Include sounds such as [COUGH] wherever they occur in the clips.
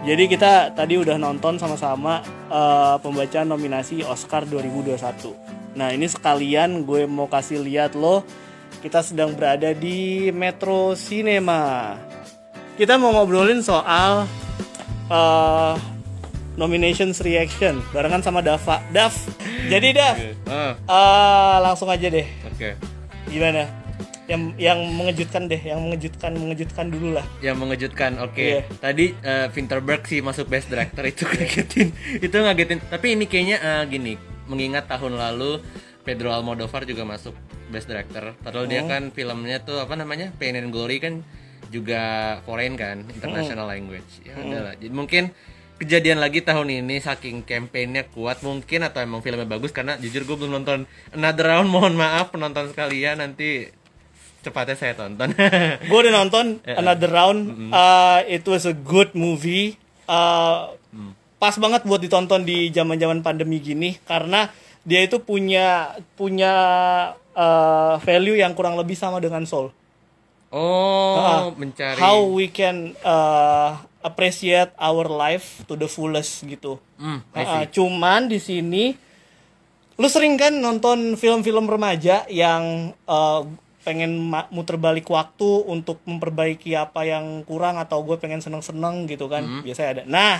Jadi kita tadi udah nonton sama-sama eh, pembacaan nominasi Oscar 2021. Nah ini sekalian gue mau kasih lihat lo kita sedang berada di Metro Cinema. Kita mau ngobrolin soal eh, nominations reaction barengan sama Dava. Dav, jadi Dav, Ah, eh, langsung aja deh. oke. Gimana? Yang yang mengejutkan deh, yang mengejutkan mengejutkan dulu lah. Yang mengejutkan, oke. Iya. Tadi eh, Vinterberg sih masuk Best Director itu [LAUGHS] ngagetin. itu ngagetin. Tapi ini kayaknya eh, gini, mengingat tahun lalu Pedro Almodovar juga masuk Best Director. Padahal dia Oh. kan filmnya tuh apa namanya? Pain and Glory kan juga foreign kan, international language. Ya udahlah. Jadi mungkin kejadian lagi tahun ini saking campaignnya kuat mungkin atau emang filmnya bagus karena jujur gue belum nonton Another Round mohon maaf penonton sekalian nanti cepatnya saya tonton [LAUGHS] gue udah nonton Another Round. Uh, it was a good movie. Uh, Pas banget buat ditonton di zaman-zaman pandemi gini karena dia itu punya punya uh, value yang kurang lebih sama dengan Soul. Oh, Ah, mencari. How we can uh, appreciate our life to the fullest gitu. Hmm, see. Uh, cuman di sini lu sering kan nonton film-film remaja yang uh, pengen muter balik waktu untuk memperbaiki apa yang kurang atau gue pengen seneng-seneng gitu kan. Biasanya ada. Nah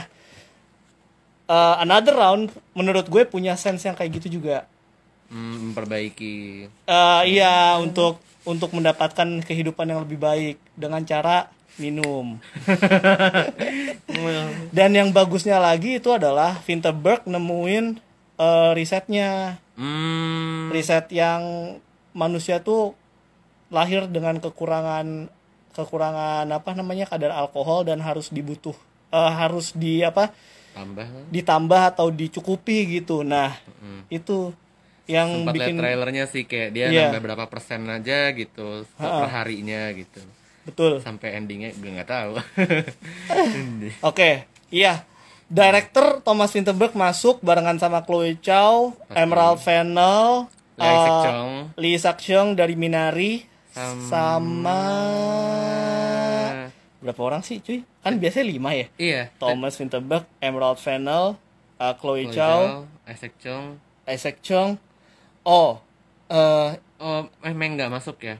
uh, another round menurut gue punya sense yang kayak gitu juga. Hmm, memperbaiki. Uh, iya untuk untuk mendapatkan kehidupan yang lebih baik dengan cara minum. [LAUGHS] Dan yang bagusnya lagi itu adalah Vinterberg nemuin uh, risetnya. Hmm, riset yang manusia tuh lahir dengan kekurangan kekurangan apa namanya kadar alkohol dan harus dibutuh eh, harus di apa tambah. ditambah atau dicukupi gitu nah itu yang Sempat bikin trailernya sih kayak dia Iya. nambah berapa persen aja gitu per harinya gitu. betul Sampai endingnya gue nggak tahu. [LAUGHS] oke iya director Thomas Vinterberg masuk barengan sama Chloe Chow Emerald Fennell Lee. Lee Isaac-chung dari Minari Sama- sama berapa orang sih cuy kan biasanya lima ya iya. Thomas Vinterberg, Emerald Fennell, uh, Chloe Chloe Chow, Zhao, Isaac Chung. Isaac Chung, oh, uh, Oh, eh Meng nggak masuk ya?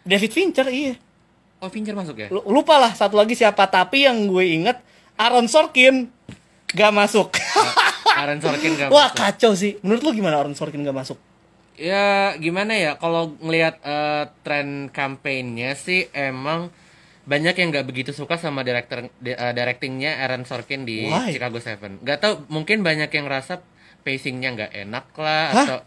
David Fincher iya. Oh, Fincher masuk ya? Lu- Lupa lah satu lagi siapa tapi yang gue inget Aaron Sorkin gak masuk. Aaron Sorkin nggak [LAUGHS] Wah masuk. kacau sih. Menurut lu gimana Aaron Sorkin gak masuk? Ya gimana ya kalau ngelihat eh, tren kampanyenya sih emang banyak yang nggak begitu suka sama director di- eh, directingnya Aaron Sorkin di Why? Chicago Seven. Gak tau mungkin banyak yang rasa pacingnya nggak enak lah Hah? atau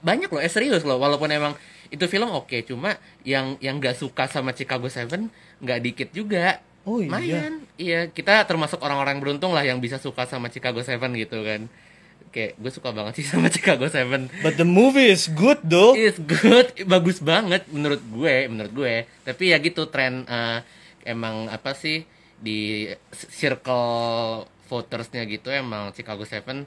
banyak loh eh serius loh walaupun emang itu film oke cuma yang yang nggak suka sama Chicago Seven nggak dikit juga. Oh, iya. Iya kita termasuk orang-orang beruntung lah yang bisa suka sama Chicago Seven gitu kan. Kayak gue suka banget sih [LAUGHS] sama Chicago Seven. But the movie is good though. It's good, bagus banget menurut gue, menurut gue. Tapi ya gitu tren eh, emang apa sih di circle votersnya gitu emang Chicago Seven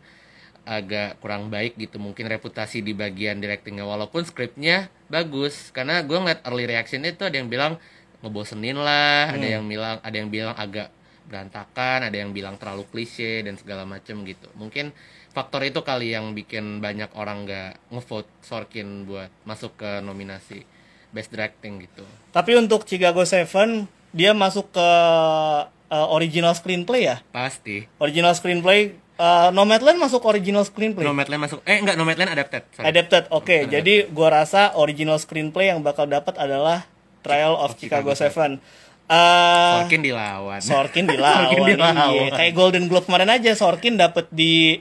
agak kurang baik gitu mungkin reputasi di bagian directingnya walaupun skripnya bagus karena gue ngeliat early reaction itu ada yang bilang ngebosenin lah ada yang bilang ada yang bilang agak berantakan ada yang bilang terlalu klise dan segala macem gitu mungkin faktor itu kali yang bikin banyak orang nggak ngevote Sorkin buat masuk ke nominasi best directing gitu Tapi untuk Chicago Seven dia masuk ke uh, original screenplay ya. pasti Original screenplay. Uh, Nomadland masuk original screenplay. Nomadland masuk eh enggak Nomadland adapted sorry. Adapted, oke. Jadi gua rasa original screenplay yang bakal dapat adalah Trial of Chicago, Seven. Uh, Sorkin dilawan Sorkin [LAUGHS] dilawan. Sorkin dilawan. iya. Kayak Golden Globe kemarin aja Sorkin dapat di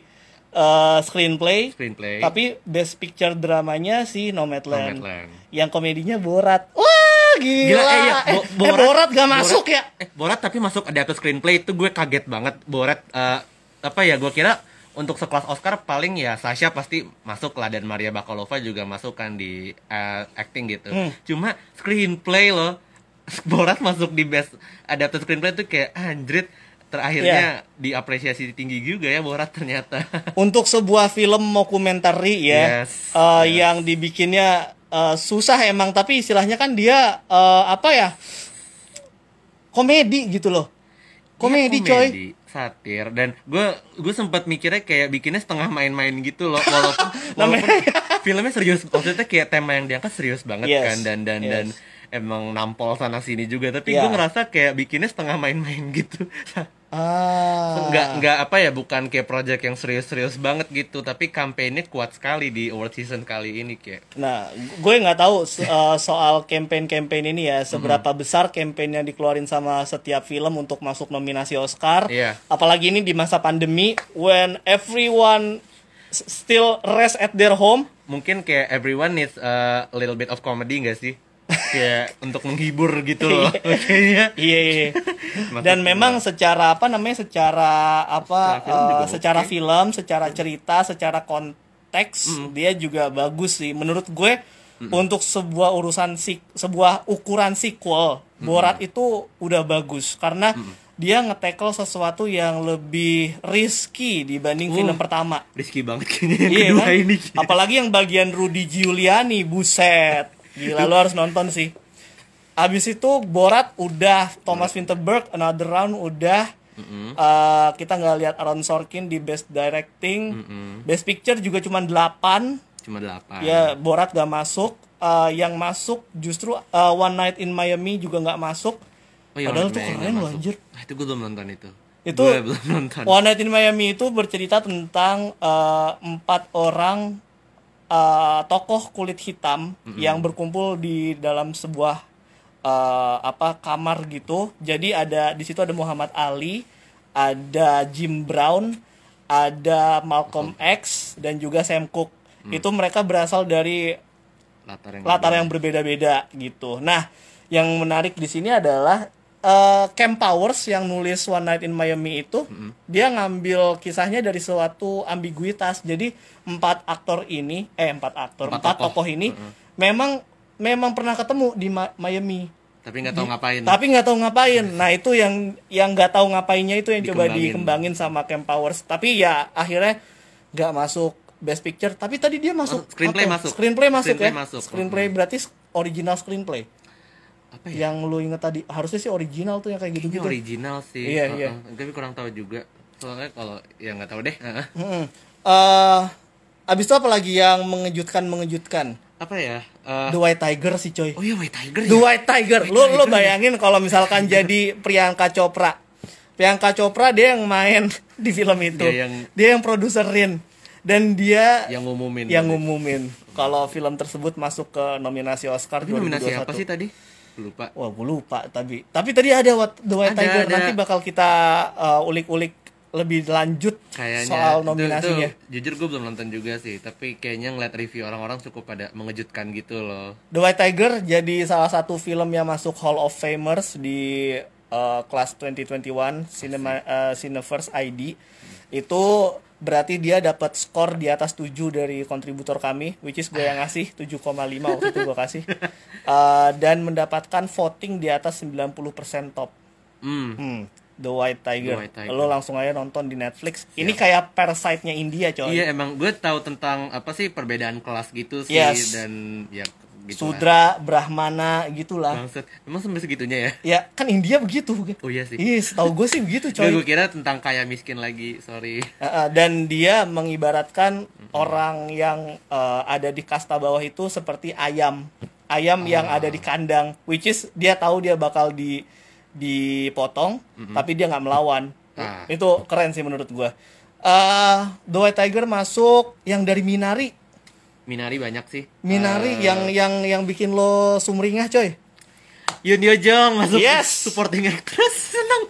uh, screenplay. screenplay Tapi best picture dramanya si Nomadland. Nomadland. Yang komedinya Borat. Wah, gila. Gila, eh, iya, eh, Bo- eh, Borat gak masuk ya? Eh, Borat tapi masuk adapted screenplay itu gue kaget banget. Borat eh, apa ya? Gue kira untuk sekelas Oscar paling ya Sasha pasti masuk lah dan Maria Bakalova juga masuk kan di eh, acting gitu. Hmm. Cuma screenplay loh. [LAUGHS] Borat masuk di best adapted screenplay itu kayak anjrit terakhirnya diapresiasi tinggi juga ya Borat ternyata. [LAUGHS] Untuk sebuah film mockumentary ya, Yes, eh, yes. yang dibikinnya eh, susah emang, tapi istilahnya kan dia eh, apa ya, komedi gitu loh, komedi, Iya, coy. satir dan gue gue sempat mikirnya kayak bikinnya setengah main-main gitu loh [LAUGHS] walaupun walaupun filmnya serius maksudnya kayak tema yang diangkat serius banget Yes, kan dan dan yes. dan emang nampol sana sini juga tapi Yeah. gue ngerasa kayak bikinnya setengah main-main [LAUGHS] gitu Ah. nggak nggak apa ya bukan kayak project yang serius-serius banget gitu tapi kampanye kuat sekali di award season kali ini kayak Nah, gue nggak tahu so- uh, soal campaign-campaign ini ya, seberapa besar campaign yang dikeluarin sama setiap film untuk masuk nominasi Oscar. Iya. Apalagi ini di masa pandemi, when everyone still rest at their home. mungkin kayak everyone needs a little bit of comedy gak sih kayak untuk menghibur gitu loh kayaknya Iya. iya. Maksud Dan memang secara apa namanya, secara apa, Secara film uh, secara film, secara cerita, secara konteks, dia juga bagus sih. Menurut gue untuk sebuah urusan sik, sebuah ukuran sequel, Borat itu udah bagus karena dia nge-tackle sesuatu yang lebih risky dibanding Uh. film pertama. risky banget kayaknya yang Iya kedua kan? ini Apalagi yang bagian Rudy Giuliani, buset. Gila lu harus nonton sih. Abis itu Borat udah, Thomas Winterberg Another Round udah. Eh, kita nggak lihat Aaron Sorkin di Best Directing, Best Picture juga cuma 8 cuma delapan Ya Borat gak masuk. Eh, yang masuk justru eh, One Night in Miami juga nggak masuk. Oh, iya, Padahal tuh keren loh anjir. Ah, itu gue belum nonton itu Itu gue belum nonton One Night in Miami itu bercerita tentang empat orang eh, tokoh kulit hitam yang berkumpul di dalam sebuah eh, apa kamar gitu. Jadi ada di situ ada Muhammad Ali, ada Jim Brown, ada Malcolm X dan juga Sam Cooke. Itu mereka berasal dari latar yang latar yang berbeda-beda gitu. Nah, yang menarik di sini adalah eh, Cam Powers yang nulis One Night in Miami itu, dia ngambil kisahnya dari suatu ambiguitas. Jadi empat aktor ini, eh empat aktor, Empat empat, tokoh. tokoh ini memang memang pernah ketemu di Ma- Miami. tapi nggak tahu ngapain Tapi nggak tahu ngapain. Nah itu yang yang nggak tahu ngapainnya itu yang coba Dikembangin. dikembangin sama Cam Powers. Tapi ya akhirnya nggak masuk Best Picture. Tapi tadi dia masuk. Masuk, screenplay apa? masuk. Screenplay masuk Screenplay ya. masuk. Screenplay berarti original screenplay. Apa ya Yang lu inget tadi harusnya sih original tuh yang kayak ini gitu-gitu. original sih Iya, iya. tapi kurang tahu juga soalnya kalau ya nggak tahu deh Heeh. Eh, abis itu apa lagi yang mengejutkan mengejutkan? apa ya Eh, The White Tiger sih coy. oh iya White Tiger The ya White Tiger. Lu lu bayangin kalau misalkan jadi Priyanka Chopra. Priyanka Chopra dia yang main [LAUGHS] di film itu. Dia yang- Dia yang produserin dan dia yang ngumumin yang ngumumin kalau film tersebut masuk ke nominasi Oscar Tapi nominasi 2021. apa sih tadi lupa Wah, gue lupa tapi. Tapi tadi ada What- The White Ada, Tiger. ada. Nanti bakal kita uh, ulik-ulik lebih lanjut kayaknya soal itu- nominasinya. itu, jujur gue belum nonton juga sih tapi kayaknya ngeliat review orang-orang cukup pada mengejutkan gitu loh The White Tiger jadi salah satu film yang masuk Hall of Famers di uh, kelas 2021 Cinema uh, Cineverse ID. Itu berarti dia dapat skor di atas 7 dari kontributor kami, which is gue yang ngasih 7,5 waktu itu gue kasih. Uh, [LAUGHS] dan mendapatkan voting di atas 90% top. hmm Hmm, The White Tiger. The White Tiger. Lo langsung aja nonton di Netflix. Ini kayak Parasite-nya India, coy. iya emang gue tahu tentang apa sih perbedaan kelas gitu sih Yes. dan ya gitu Sudra, Brahmana gitulah. Bangsat. emang sampai segitunya ya Ya, kan India begitu. oh iya sih Iya, setahu gue sih begitu, Nggak, gue coy. kira tentang kaya miskin lagi sorry Uh, uh, dan dia mengibaratkan orang yang uh, ada di kasta bawah itu seperti ayam, ayam yang Ah. ada di kandang, which is dia tahu dia bakal di dipotong, tapi dia nggak melawan. Ah. Itu keren sih menurut gue. Uh, The White Tiger masuk yang dari Minari, Minari banyak sih Minari Eh, yang yang yang bikin lo sumringah, coy. Yun Yo Jong masuk Yes. supporting actress [LAUGHS] senang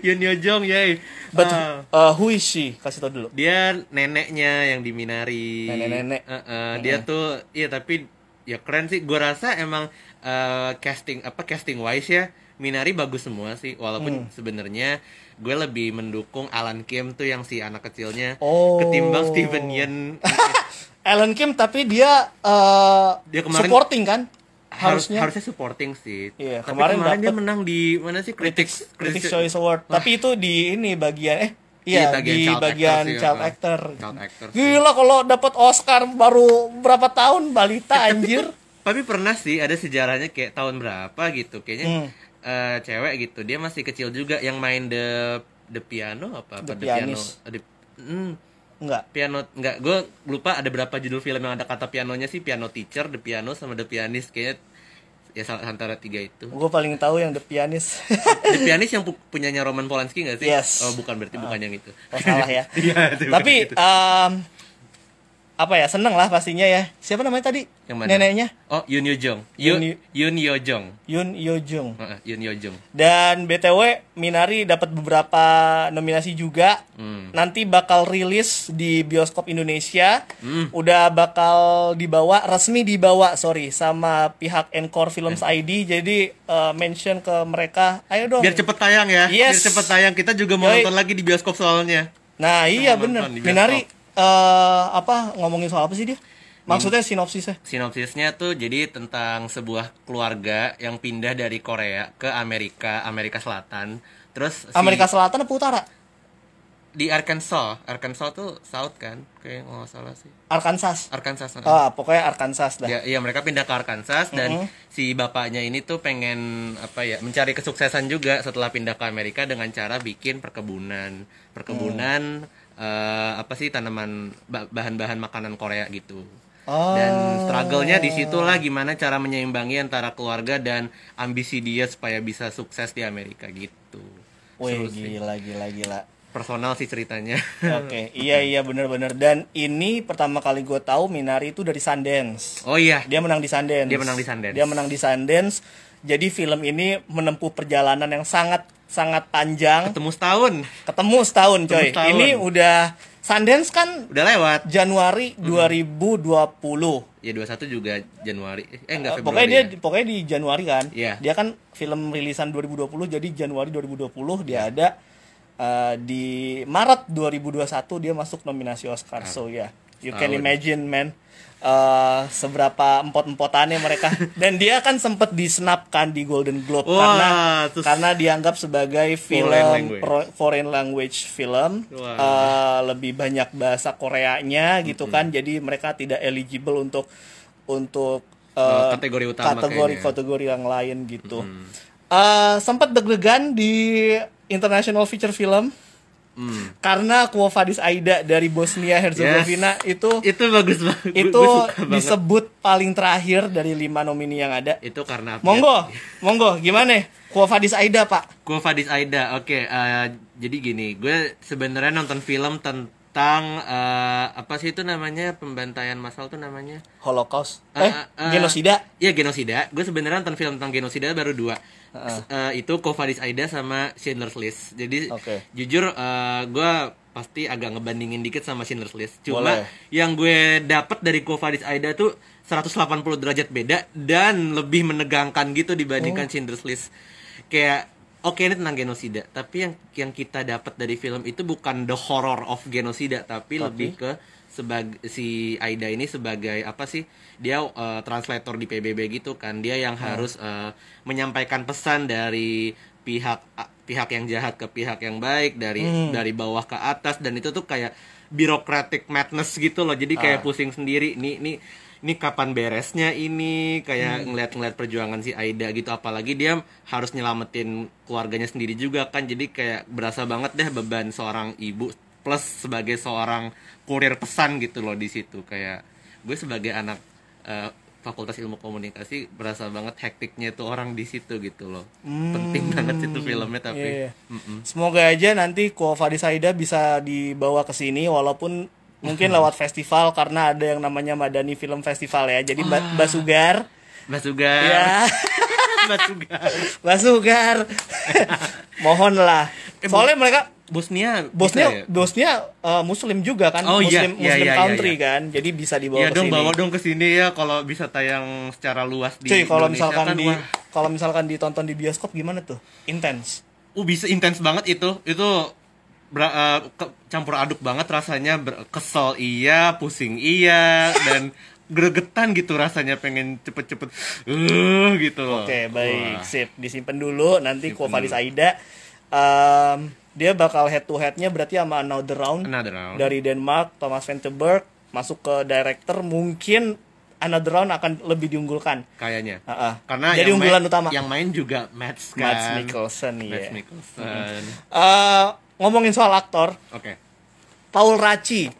Yun Yo Jong yay But Ah, uh, who is she? Kasih tau dulu. dia neneknya yang di Minari Nenek-nenek. Eh, eh, dia tuh iya tapi ya keren sih gue rasa emang eh, casting apa casting wise ya Minari bagus semua sih Hmm. walaupun sebenarnya gue lebih mendukung Alan Kim tuh yang si anak kecilnya Oh. ketimbang Steven Yeun [LAUGHS] Alan Kim tapi dia uh, Dia kemarin- supporting kan? harus Harusnya harusnya supporting sih Iya, tapi kemarin kemarin, dia menang di mana sih Critics Critics Critics Choice Award. Tapi itu di ini bagian eh iya Iya, di child bagian actor child actor. Child actor. Gila kalau dapat Oscar baru berapa tahun balita [LAUGHS] anjir. Tapi pernah sih ada sejarahnya kayak tahun berapa gitu kayaknya Hmm. eh, cewek gitu dia masih kecil juga yang main the The Piano apa apa The Pianist. Piano The- hmm, Enggak. piano enggak gue lupa ada berapa judul film yang ada kata pianonya sih piano teacher the piano sama the pianist kayaknya ya salah antara tiga itu Gue paling tahu yang The Pianist. [LAUGHS] the pianist yang pu- punyanya Roman Polanski nggak sih Yes. oh bukan berarti bukan yang itu oh salah ya. [LAUGHS] Bukan Tapi itu. Apa ya seneng lah pastinya ya. Siapa namanya tadi? Yang mana? Neneknya oh Yun Yo Jong Yun Yun Yo Jong Yun Yo Jung. Heeh, Yun Yo Jong Dan BTW Minari dapat beberapa nominasi juga. Hmm. Nanti bakal rilis di bioskop Indonesia. Hmm. Udah bakal dibawa resmi dibawa sorry sama pihak Encore Films ID. Jadi eh, mention ke mereka, ayo dong. biar cepet tayang ya biar Yes. cepet tayang kita juga mau Yoi. nonton lagi di bioskop soalnya Nah iya bener. Minari eh, apa ngomongin soal apa sih dia? Maksudnya sinopsisnya? sinopsisnya tuh jadi tentang sebuah keluarga yang pindah dari Korea ke Amerika Amerika Selatan terus si- Amerika Selatan apa utara? di Arkansas Arkansas tuh South kan kayak nggak salah sih Arkansas. Arkansas uh. Ah, pokoknya Arkansas dah. ya, ya mereka pindah ke Arkansas dan si bapaknya ini tuh pengen apa ya mencari kesuksesan juga setelah pindah ke Amerika dengan cara bikin perkebunan perkebunan eh, apa sih tanaman ba- bahan-bahan makanan Korea gitu Oh. dan struggle-nya di situlah gimana cara menyeimbangi antara keluarga dan ambisi dia supaya bisa sukses di Amerika gitu Wih, gila gila gila. personal sih ceritanya Oke, iya iya bener-bener. Dan ini pertama kali gue tahu Minari itu dari Sundance. oh iya Dia menang di Sundance. Dia menang di Sundance. Dia menang di Sundance. Jadi film ini menempuh perjalanan yang sangat sangat panjang. ketemu setahun Ketemu setahun, coy. Ketemu setahun. Ini udah Sundance kan udah lewat Januari 2020. ya 21 juga Januari eh enggak Eh, Februari pokoknya dia ya? pokoknya di Januari kan. Iya. Dia kan film rilisan 2020 jadi Januari 2020 dia ada eh, di Maret 2021 dia masuk nominasi Oscar. So ya, you can imagine man eh, seberapa empot-empotannya mereka. [LAUGHS] Dan dia kan sempat disenapkan di Golden Globe Wah, karena terus- karena dianggap sebagai film language. pro- foreign language film Wah. eh, lebih banyak bahasa Koreanya gitu kan. Jadi mereka tidak eligible untuk untuk eh, kategori utama kategori kayaknya. kategori yang lain gitu. Eh, sempat deg-degan di International Feature Film Hmm. karena Quo Vadis Aida dari Bosnia Herzegovina itu itu bagus banget itu banget. disebut paling terakhir dari lima nomini yang ada. itu karena apa? Monggo, monggo, gimana? Quo Vadis Aida pak? Gue Fadis Aida, oke. eh, jadi gini, gue sebenarnya nonton film tentang eh, apa sih itu namanya pembantaian massal tuh namanya? Holocaust? Eh, Eh, eh, genosida? Iya genosida. Gue sebenarnya nonton film tentang genosida baru dua. Eh, itu Kovadis Aida sama Schindler's List. Jadi Oke. jujur gue pasti agak ngebandingin dikit sama Schindler's List. Cuma Boleh. yang gue dapet dari Kovadis Aida tuh 180 derajat beda dan lebih menegangkan gitu dibandingkan Schindler's List. Kayak oke ini tentang genosida, tapi yang yang kita dapat dari film itu bukan the horror of genosida, tapi, lebih ke sebagai si Aida ini sebagai apa sih? Dia eh, translator di PBB gitu kan. Dia yang harus eh, menyampaikan pesan dari pihak pihak yang jahat ke pihak yang baik dari dari bawah ke atas dan itu tuh kayak bureaucratic madness gitu loh. Jadi kayak pusing sendiri. Nih nih ini kapan beresnya ini? Kayak ngeliat-ngeliat perjuangan si Aida gitu. Apalagi dia harus nyelamatin keluarganya sendiri juga kan. Jadi kayak berasa banget deh beban seorang ibu plus sebagai seorang kurir pesan gitu loh di situ. Kayak gue sebagai anak eh, fakultas ilmu komunikasi berasa banget hektiknya tuh orang di situ gitu loh. Penting banget sih tuh filmnya tapi Iya, iya. Semoga aja nanti Quo Vadis Aida bisa dibawa ke sini walaupun mungkin lewat festival karena ada yang namanya Madani Film Festival ya. Jadi Mbak Mbak Sugar Mbak Sugar ya, [LAUGHS] Mbak Sugar Mbak Sugar. [LAUGHS] Mohon lah. Soalnya mereka Bosnia bisa bosnya ya? bosnya uh, muslim juga kan, Oh, iya. muslim Iya, muslim iya, iya, country iya. kan. Jadi bisa dibawa ke dong sini. bawa dong ke sini ya kalau bisa tayang secara luas di Cuy, kalau Indonesia misalkan kan, di kalau misalkan ditonton di bioskop gimana tuh? Intens. Uh, bisa intens banget itu. Itu bra- eh, ke- campur aduk banget rasanya ber- kesel iya, pusing iya [LAUGHS] dan gregetan gitu rasanya pengen cepet-cepet uh gitu loh. Oke, baik. Wah. Sip, disimpan dulu nanti dulu. Aida em, dia bakal head to headnya berarti sama Another Round Another Round. dari Denmark, Thomas Vinterberg masuk ke director mungkin Another Round akan lebih diunggulkan. kayaknya. Ah, ah. Karena jadi yang unggulan main, utama Yang main juga Mads kan. Mads Mikkelsen Mads ya. Mikkelsen. Eh, ngomongin soal aktor, Oke. Paul Raci.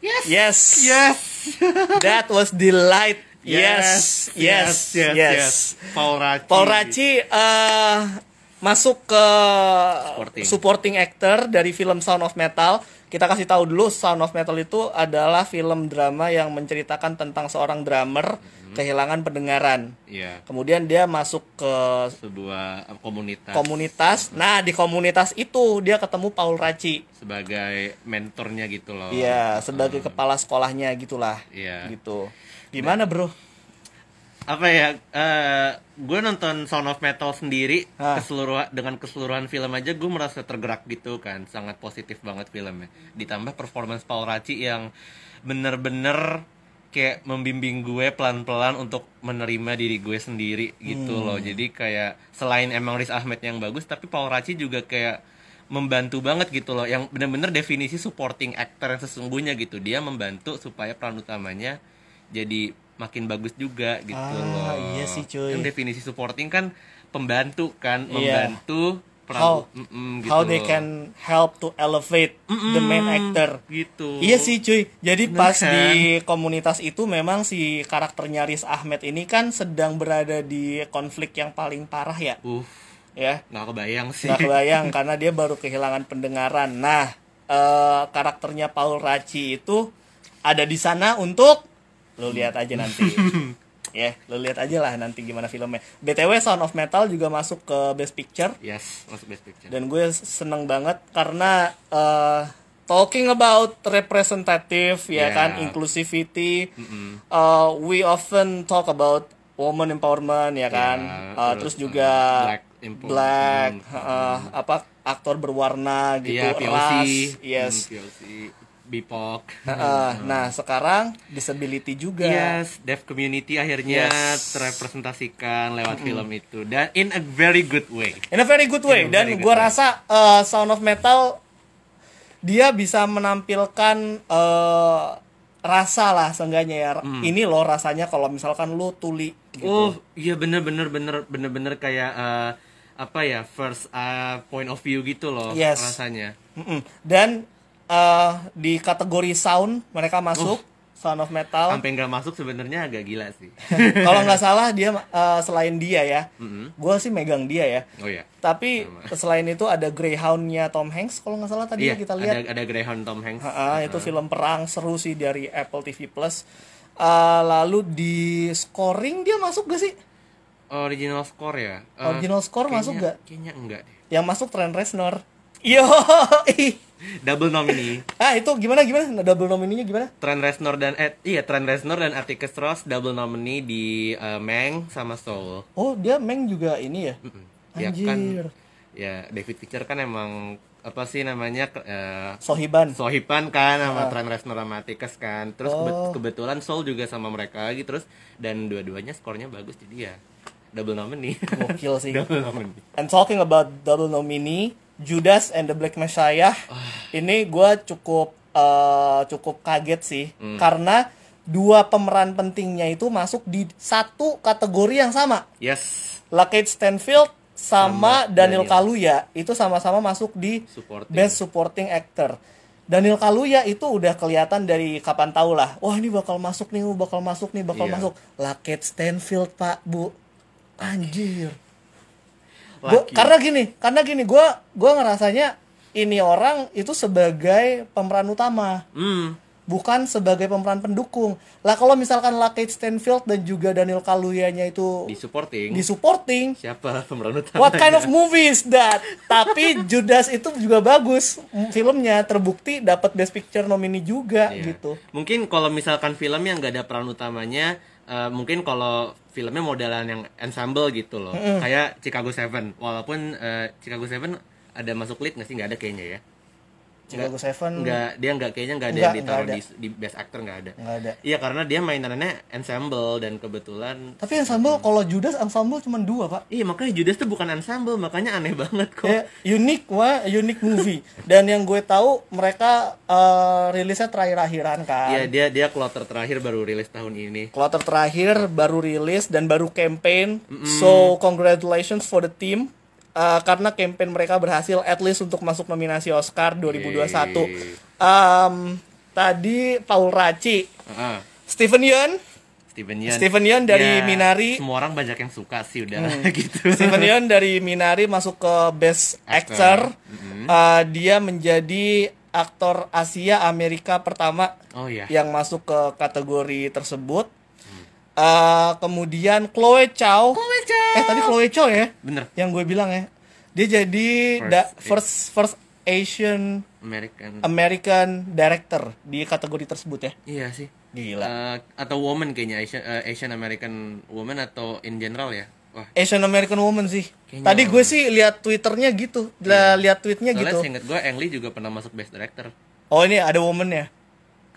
Yes. Yes. Yes. [LAUGHS] That was delight. Yes. Yes. Yes. Paul Raci. Paul Raci eh, masuk ke Supporting. supporting actor dari film Sound of Metal. Kita kasih tahu dulu Sound of Metal itu adalah film drama yang menceritakan tentang seorang drummer kehilangan pendengaran. Iya. Kemudian dia masuk ke Sebuah uh, komunitas komunitas. Nah, di komunitas itu dia ketemu Paul Raci. sebagai mentornya gitu loh. Iya, sebagai kepala sekolahnya gitulah. Iya. Gitu. Gimana, Bro? apa ya eh gue nonton Sound of Metal sendiri Ah. keseluruhan dengan keseluruhan film aja gue merasa tergerak gitu kan sangat positif banget filmnya ditambah performance Paul Raci yang bener-bener kayak membimbing gue pelan-pelan untuk menerima diri gue sendiri gitu loh jadi kayak selain emang Riz Ahmed yang bagus tapi Paul Raci juga kayak membantu banget gitu loh yang bener-bener definisi supporting actor yang sesungguhnya gitu dia membantu supaya peran utamanya jadi makin bagus juga gitu Ah, loh. iya sih, cuy. Yang definisi supporting kan pembantu kan, Iya. membantu peran How Mm-mm, gitu how they can help to elevate the main actor. gitu. Iya sih cuy. Jadi pas kan? di komunitas itu memang si karakternya Riz Ahmed ini kan sedang berada di konflik yang paling parah ya. Uh, Ya. nggak kebayang sih. Nggak kebayang [LAUGHS] karena dia baru kehilangan pendengaran. Nah, eh, karakternya Paul Raci itu ada di sana untuk lo lihat aja nanti. [LAUGHS] ya, lo lihat aja lah nanti gimana filmnya. BTW Sound of Metal juga masuk ke Best Picture Yes, masuk best picture. dan gue seneng banget karena eh, talking about representative ya Yeah. kan inclusivity uh, we often talk about woman empowerment ya kan Yeah, Uh, terus, terus, juga uh, black empowerment. black, uh, apa aktor berwarna gitu POC. ras yes Hmm, POC, BIPOC. Uh, nah sekarang disability juga Yes, deaf community akhirnya Yes. terrepresentasikan lewat film itu dan in a very good way. In a very good way. In Dan gue rasa uh, Sound of Metal dia bisa menampilkan uh, rasa lah seenggaknya ya. Hmm. Ini loh rasanya kalau misalkan lu tuli gitu. Oh, iya bener bener bener bener bener kayak eh, apa ya first uh, point of view gitu loh Yes. rasanya. Mm-mm. Dan uh, di kategori sound mereka masuk Sound of Metal. Sampai nggak masuk sebenarnya agak gila sih. [LAUGHS] kalau nggak salah dia uh, selain dia ya, Mm-mm. gue sih megang dia ya. Oh ya. Tapi selain itu ada Greyhound-nya Tom Hanks kalau nggak salah tadi Iya, ya kita lihat. ada ada Greyhound Tom Hanks. Ha-ha, itu film perang seru sih dari Apple TV Plus. Uh, lalu di scoring dia masuk gak sih? Original score ya. Eh, Original score kayaknya- masuk nggak? Kayaknya enggak deh. Yang masuk Trent Reznor. Yo, Double nominee. [LAUGHS] ah itu gimana gimana? Nah, double nomininya gimana? Trent Reznor dan eh, iya Trent Reznor dan Atticus Ross double nominee di eh, Meng sama Soul. Oh dia Meng juga ini ya? Mm-mm. Ya kan Anjir. ya David Fincher kan emang apa sih namanya eh, Sohiban. Sohipan kan sama Trent Reznor sama Atticus kan. Terus Oh. kebetulan Soul juga sama mereka lagi terus dan dua-duanya skornya bagus jadi ya double nominee. Gokil sih. [LAUGHS] double nominee. And talking about double nominee, Judas and the Black Messiah, ini gue cukup eh, cukup kaget sih karena dua pemeran pentingnya itu masuk di satu kategori yang sama. Yes. Lakeith Stanfield sama, Sama Daniel, Daniel. Kaluuya itu sama-sama masuk di Supporting. Best Supporting Actor. Daniel Kaluuya itu udah kelihatan dari kapan tahu lah. Wah ini bakal masuk nih, bakal masuk nih, bakal Iya. masuk. Lakeith Stanfield pak bu, anjir. Gua, Laki. karena gini, karena gini, gue gua ngerasanya ini orang itu sebagai pemeran utama, Hmm. bukan sebagai pemeran pendukung. Lah kalau misalkan Lakeith Stanfield dan juga Daniel Kaluuya-nya itu Di supporting. di supporting, Siapa pemeran utama? What kind of movie is that? Tapi Judas itu juga bagus filmnya terbukti dapat Best Picture nominee juga Iya. gitu. Mungkin kalau misalkan film yang nggak ada peran utamanya, eh, mungkin kalau filmnya modelan yang ensemble gitu loh, kayak Chicago Seven. Walaupun eh, Chicago Seven ada masuk lead nggak sih? Nggak ada kayaknya ya. Chicago Seven Nggak, dia nggak kayaknya nggak ada yang ditaruh di, di best actor nggak ada. nggak ada. Iya karena dia mainannya ensemble dan kebetulan Tapi ensemble kalau Judas ensemble cuma dua pak. Iya makanya Judas tuh bukan ensemble makanya aneh banget kok. Ya, unik wah, unik movie. Dan yang gue tahu mereka eh, rilisnya terakhir-akhiran kan. Iya dia dia kloter terakhir baru rilis tahun ini. Quarter terakhir baru rilis dan baru campaign. So congratulations for the team. Uh, karena campaign mereka berhasil at least untuk masuk nominasi Oscar 2021. Yeay. Um, tadi Paul Raci, Heeh. Stephen Yeun, Steven Yeun. Stephen Yeun dari Ya, Minari. Hmm. Semua orang banyak yang suka sih udah [LAUGHS] gitu. Stephen Yeun dari Minari masuk ke Best Actor. Actor. Uh, dia menjadi aktor Asia Amerika pertama Oh iya. yang masuk ke kategori tersebut. Uh, kemudian Chloe Chow. Chloe Chow. Eh tadi Chloe Chow ya? Bener. Yang gue bilang ya. Dia jadi First da- first first Asian American. American director di kategori tersebut ya. iya sih. Gila. Eh, atau woman kayaknya Asian, eh, Asian American woman atau in general ya. Wah. Asian American woman sih. Kayaknya Tadi gue sih lihat twitternya gitu, lah lihat tweetnya Soalnya gitu. seinget gue Ang Lee juga pernah masuk best director. Oh ini ada woman ya?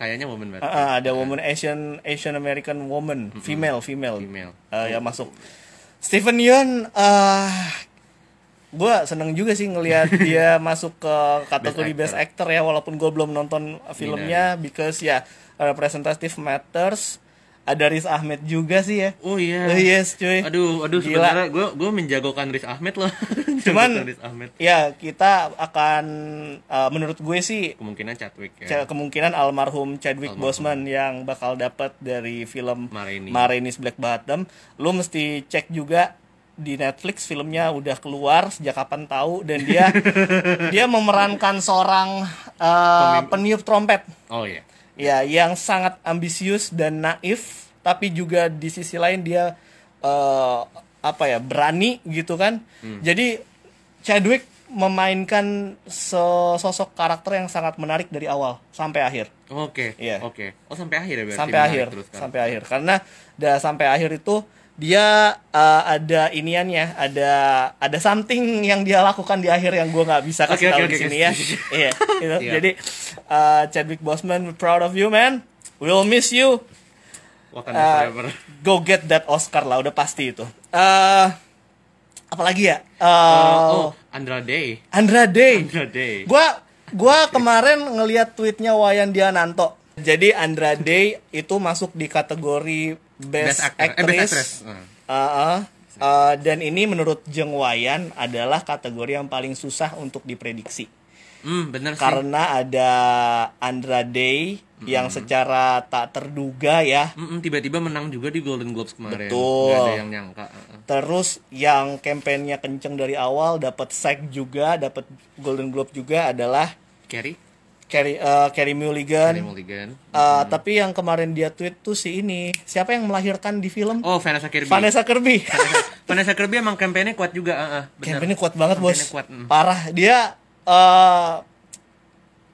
Kayaknya woman berarti. ah, ada woman Asian Asian American woman, female female, Female. Ah, yang masuk. Stephen Yeun, ah gue seneng juga sih ngelihat [LAUGHS] dia masuk ke kategori Best best actor. ya walaupun gue belum nonton filmnya because ya representative matters ada Riz Ahmed juga sih ya Oh iya. Oh, yes cuy Aduh, aduh Gila. sebenarnya gue gue menjagokan Riz Ahmed loh. [LAUGHS] Cuman- Riz Ahmed. ya kita akan uh, menurut gue sih Kemungkinan Chadwick ya. Kemungkinan almarhum Chadwick Almarhum. Boseman yang bakal dapat dari film Ma Rainey. Marainis Black Bottom. Lu mesti cek juga di Netflix filmnya udah keluar sejak kapan tahu dan dia [LAUGHS] dia memerankan seorang uh, peniup trompet. Oh iya. Ya, yang sangat ambisius dan naif, tapi juga di sisi lain dia eh, apa ya berani gitu kan. Jadi Chadwick memainkan sosok karakter yang sangat menarik dari awal sampai akhir. Oke. Iya. Oke. Oh sampai akhir ya berarti. sampai akhir, terus kan? sampai akhir. Karena dah sampai akhir itu dia eh, ada iniannya, ada ada something yang dia lakukan di akhir yang gua nggak bisa kasih Oke, tahu oke, di sini oke. ya. [LAUGHS] Iya, gitu. Siap. Jadi eh, Chadwick Boseman, we're proud of you man. We'll miss you. Uh. Go get that Oscar lah, udah pasti itu. Eh apalagi ya? Eh oh, Andra Day. Andra Day. Andra Day. Gua gua kemarin ngeliat tweetnya Wayan Diananto. Jadi Andra Day itu masuk di kategori Best, Best actor. Eh, Actress. best actress. Uh. Uh, uh, uh, dan ini menurut Jeng Wayan adalah kategori yang paling susah untuk diprediksi. Hmm, bener sih. Karena ada Andra Day yang secara tak terduga ya Mm-mm, tiba-tiba menang juga di Golden Globes kemarin. Betul. Ada yang nyangka. Uh-uh. Terus yang kampanyenya kenceng dari awal dapat SAG juga, dapat Golden Globe juga adalah Carrie, Carrie uh, Carrie Mulligan. Carrie Mulligan. Uh, Tapi yang kemarin dia tweet tuh si ini, siapa yang melahirkan di film? Oh, Vanessa Kirby. Vanessa Kirby. [LAUGHS] Vanessa Kirby emang kampanye kuat juga, uh-uh. bener. Campaignnya kuat banget bos, kuat, mm. parah. Dia uh,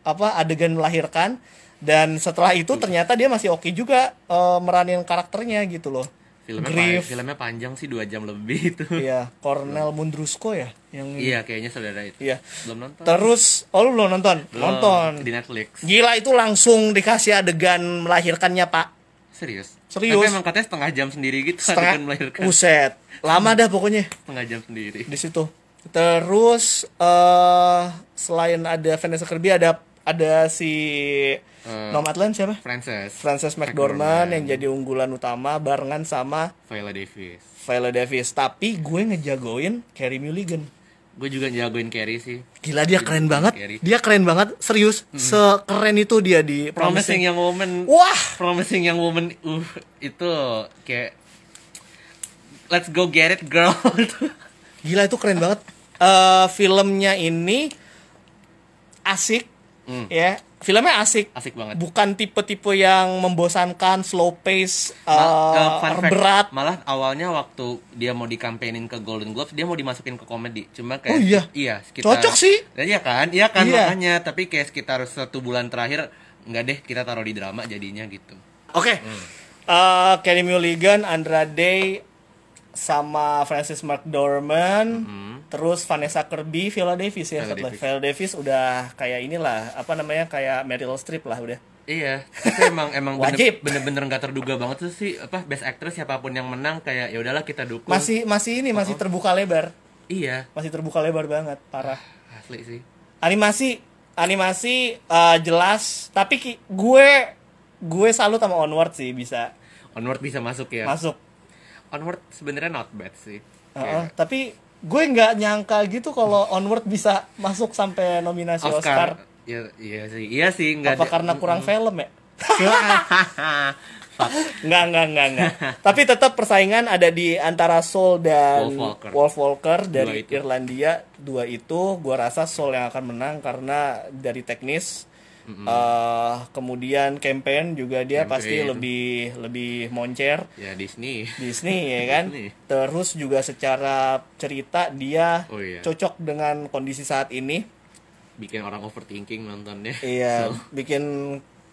apa adegan melahirkan dan setelah itu ternyata dia masih oke juga uh, meranin karakternya gitu loh. Filmnya, Grief. pa- filmnya panjang sih dua jam lebih itu. [LAUGHS] Iya, Cornel Mundrusko ya yang iya, kayaknya saudara itu. Iya. Belum nonton. Terus, oh lu belum nonton? Belum. Nonton. di Netflix. Gila itu langsung dikasih adegan melahirkannya pak. Serius. Serius. Tapi emang katanya setengah jam sendiri gitu adegan melahirkan. Buset, lama dah pokoknya Setengah jam sendiri. di situ. Terus eh selain ada Vanessa Kirby ada ada si Eh, Nomadland siapa? Frances. Frances McDormand yang jadi unggulan utama barengan sama Viola Davis. Viola Davis. Tapi gue ngejagoin Carey Mulligan. Gue juga jagoin Carrie sih. Gila dia keren banget. Carey. Dia keren banget, serius. Sekeren itu dia di Promising Young Woman. Wah, Promising Young Woman. Uh, itu kayak Let's go get it girl. Gila itu keren banget. Eh filmnya ini asik, Hmm. ya. Filmnya asik. Asik banget. Bukan tipe-tipe yang membosankan, slow pace, eh, Ma- eh, fact, berat. Malah awalnya waktu dia mau dikampanyein ke Golden Globes, dia mau dimasukin ke komedi. Cuma kayak Oh iya? iya, sekitar Cocok sih. Dan iya kan? Iya kan Iya. makanya, tapi kayak sekitar satu bulan terakhir nggak deh kita taruh di drama jadinya gitu. Oke. Hmm. Eh, Kelly Mulligan, Andra Day, sama Francis McDormand, terus Vanessa Kirby, Viola Davis ya. Hmm. Viola. Davis. Viola Davis udah kayak inilah, apa namanya kayak Meryl Streep lah udah. Iya, tapi emang emang bener- Wajib. bener-bener nggak terduga banget tuh sih apa best actress siapa pun yang menang kayak ya udahlah kita dukung. Masih masih ini masih terbuka lebar, Iya, masih terbuka lebar banget, parah. asli sih. Animasi, animasi eh, jelas, tapi gue gue salut sama Onward sih bisa Onward bisa masuk ya. masuk. Onward sebenarnya not bad sih. Heeh, Kayak- tapi gue nggak nyangka gitu kalau Onward bisa masuk sampai nominasi Oscar. Oscar. Ya, iya sih, iya sih nggak Apa karena kurang film ya? [LAUGHS] [LAUGHS] Nggak, nggak, nggak, nggak. Tapi tetap persaingan ada di antara Soul dan Wolf Walker. Wolf Walker Dua dari itu. Irlandia. Dua itu gua rasa Soul yang akan menang karena dari teknis eh, kemudian campaign juga dia Campaign. pasti lebih lebih moncer ya Disney. Disney ya [LAUGHS] kan. Disney. Terus juga secara cerita dia Oh, iya. cocok dengan kondisi saat ini. Bikin orang overthinking nontonnya. Iya, So, bikin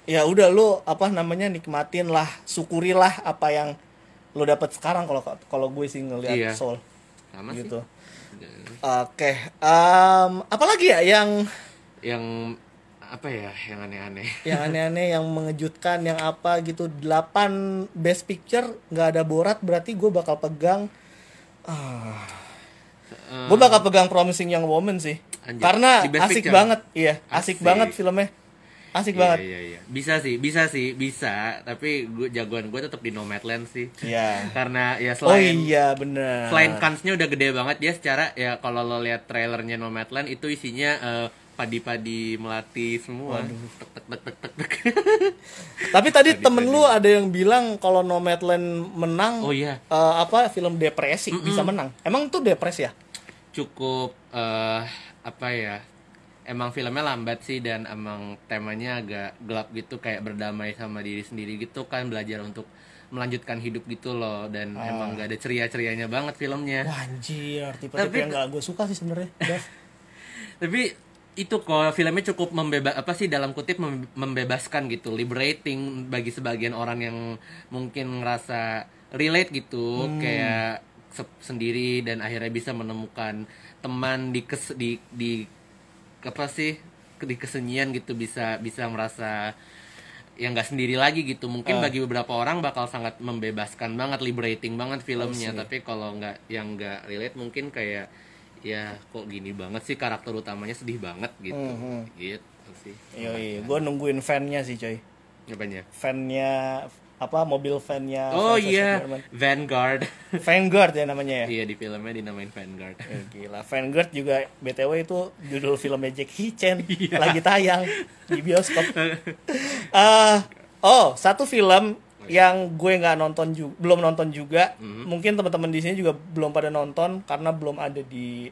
ya udah lu apa namanya nikmatin lah, syukurilah apa yang lu dapat sekarang kalau kalau gue sih ngelihat Iya. Soul sama gitu. sih. Oke, em, apalagi ya yang Yang apa ya, yang aneh-aneh. [LAUGHS] yang aneh-aneh, yang mengejutkan, yang apa gitu. 8 best picture nggak ada Borat berarti gue bakal pegang Eh, gue bakal pegang Promising Young Woman sih. Anjir, Karena asik Picture? banget, iya, asik, Asik. banget filmnya. Asik Iya, banget. Iya, iya. Bisa sih, bisa sih, bisa. Tapi gue jagoan gue tetap di Nomadland sih. Iya. Karena ya Oh selain iya bener. selain kansnya udah gede banget dia secara ya kalau lo lihat trailernya Nomadland itu isinya eh, padi-padi melati semua. Tek tek tek tek tek. tek. [LAUGHS] Tapi tadi temen lu ada yang bilang kalau Nomadland menang, Oh iya. eh, apa film depresi bisa menang. Emang tuh depresi ya? Cukup eh apa ya? Emang filmnya lambat sih dan emang temanya agak gelap gitu kayak berdamai sama diri sendiri gitu kan belajar untuk melanjutkan hidup gitu loh dan emang gak ada ceria-cerianya banget filmnya. Wah anjir, tipe-tipe Tapi- yang gak gue suka sih sebenarnya. [LAUGHS] Tapi itu kok filmnya cukup membebas apa sih dalam kutip mem- membebaskan gitu liberating bagi sebagian orang yang mungkin ngerasa relate gitu kayak se- sendiri dan akhirnya bisa menemukan teman di kes di di apa sih di kesenyian gitu bisa bisa merasa yang nggak sendiri lagi gitu. Mungkin bagi beberapa orang bakal sangat membebaskan banget liberating banget filmnya. Tapi kalau nggak yang nggak relate mungkin kayak ya kok gini banget sih karakter utamanya sedih banget gitu Mhm. gitu sih Yoi, gue nungguin fan-nya sih coy. apanya Fan-nya apa mobil fan-nya oh iya McDormand. Vanguard [LAUGHS] Vanguard ya namanya ya. iya di filmnya dinamain Vanguard Eh, Gila, Vanguard juga BTW itu judul filmnya Jackie Chan Iya. lagi tayang [LAUGHS] di bioskop. Eh, oh, satu film yang gue nggak nonton juga, belum nonton juga. Hmm. Mungkin teman-teman di sini juga belum pada nonton karena belum ada di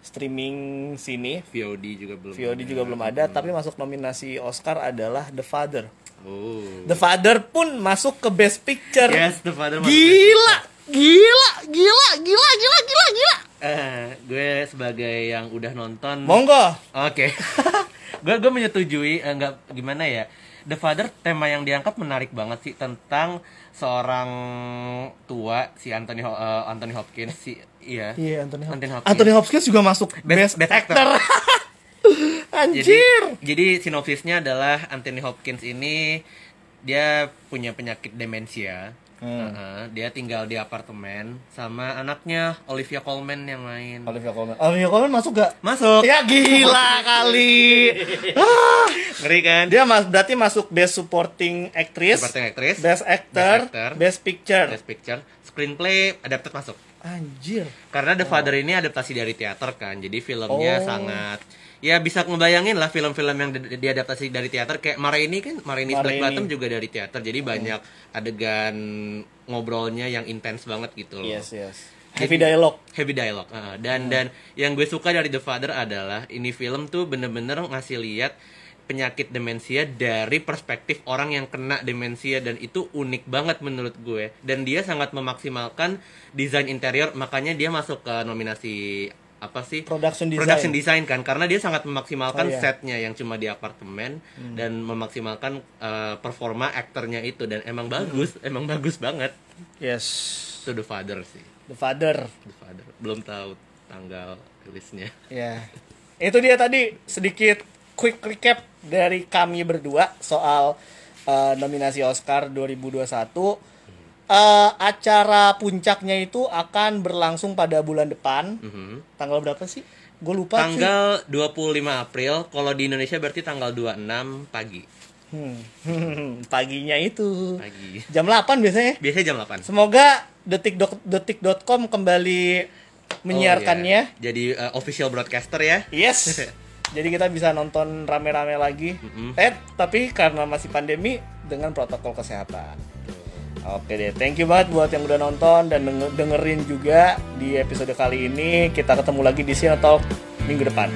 streaming sini. VOD juga belum VOD juga belum ada, tapi masuk nominasi Oscar adalah The Father. oh The Father pun masuk ke Best Picture. yes the father Gila, gila, gila, gila, gila, gila, gila. eh gue sebagai yang udah nonton Monggo. Oke. [LAUGHS] gue gue menyetujui eh, nggak gimana ya. The Father tema yang diangkat menarik banget sih tentang seorang tua si Anthony Ho- eh, Anthony Hopkins si iya. Iya, Anthony Hopkins. Anthony Hopkins. Anthony Hopkins juga masuk Best, Best- Best Actor. Actor. [LAUGHS] Anjir. Jadi jadi sinopsisnya adalah Anthony Hopkins ini dia punya penyakit demensia. Hmm. Heeh, dia tinggal di apartemen sama anaknya Olivia Colman yang main. Olivia Colman. Olivia Colman masuk gak? Masuk. Ya gila [LAUGHS] kali. Ah. Ngeri kan? Dia mas berarti masuk Best Supporting Actress, Supporting actress, Best Actor, Best Actor, Best Picture. Best Picture, Screenplay, adapted masuk. Anjir. Karena The Father ini adaptasi dari teater kan, jadi filmnya Oh. sangat ya bisa ngebayangin lah film-film yang di- diadaptasi dari teater kayak Mare ini kan Mare ini Black. Bottom juga dari teater, jadi banyak adegan ngobrolnya yang intens banget gitu loh. Yes, yes. Heavy dialogue. Heavy dialogue. ah. dan dan yang gue suka dari The Father adalah ini film tuh bener-bener ngasih lihat penyakit demensia dari perspektif orang yang kena demensia dan itu unik banget menurut gue dan dia sangat memaksimalkan desain interior makanya dia masuk ke nominasi apa sih Production design. production design kan karena dia sangat memaksimalkan Oh, iya. setnya yang cuma di apartemen dan memaksimalkan eh, performa aktornya itu dan emang bagus emang bagus banget Yes. itu The Father sih The Father. The Father. Belum tahu tanggal rilisnya. Ya. Itu dia tadi sedikit quick recap dari kami berdua soal uh, nominasi Oscar 2021. Uh, acara puncaknya itu akan berlangsung pada bulan depan. Mhm. Tanggal berapa sih? Gue lupa. Tanggal 25 April, kalau di Indonesia berarti tanggal 26 pagi. Hmm. [LAUGHS] Paginya itu. Pagi. Jam 8 biasanya. Biasanya jam 8. Semoga detik detik.com kembali menyiarkannya. Oh, iya. Jadi uh, official broadcaster ya. Yes. [LAUGHS] Jadi kita bisa nonton rame-rame lagi. Mm-mm. Eh, tapi karena masih pandemi dengan protokol kesehatan. Oke deh, thank you banget buat yang udah nonton dan denger- dengerin juga di episode kali ini. Kita ketemu lagi di Sino Talk minggu depan.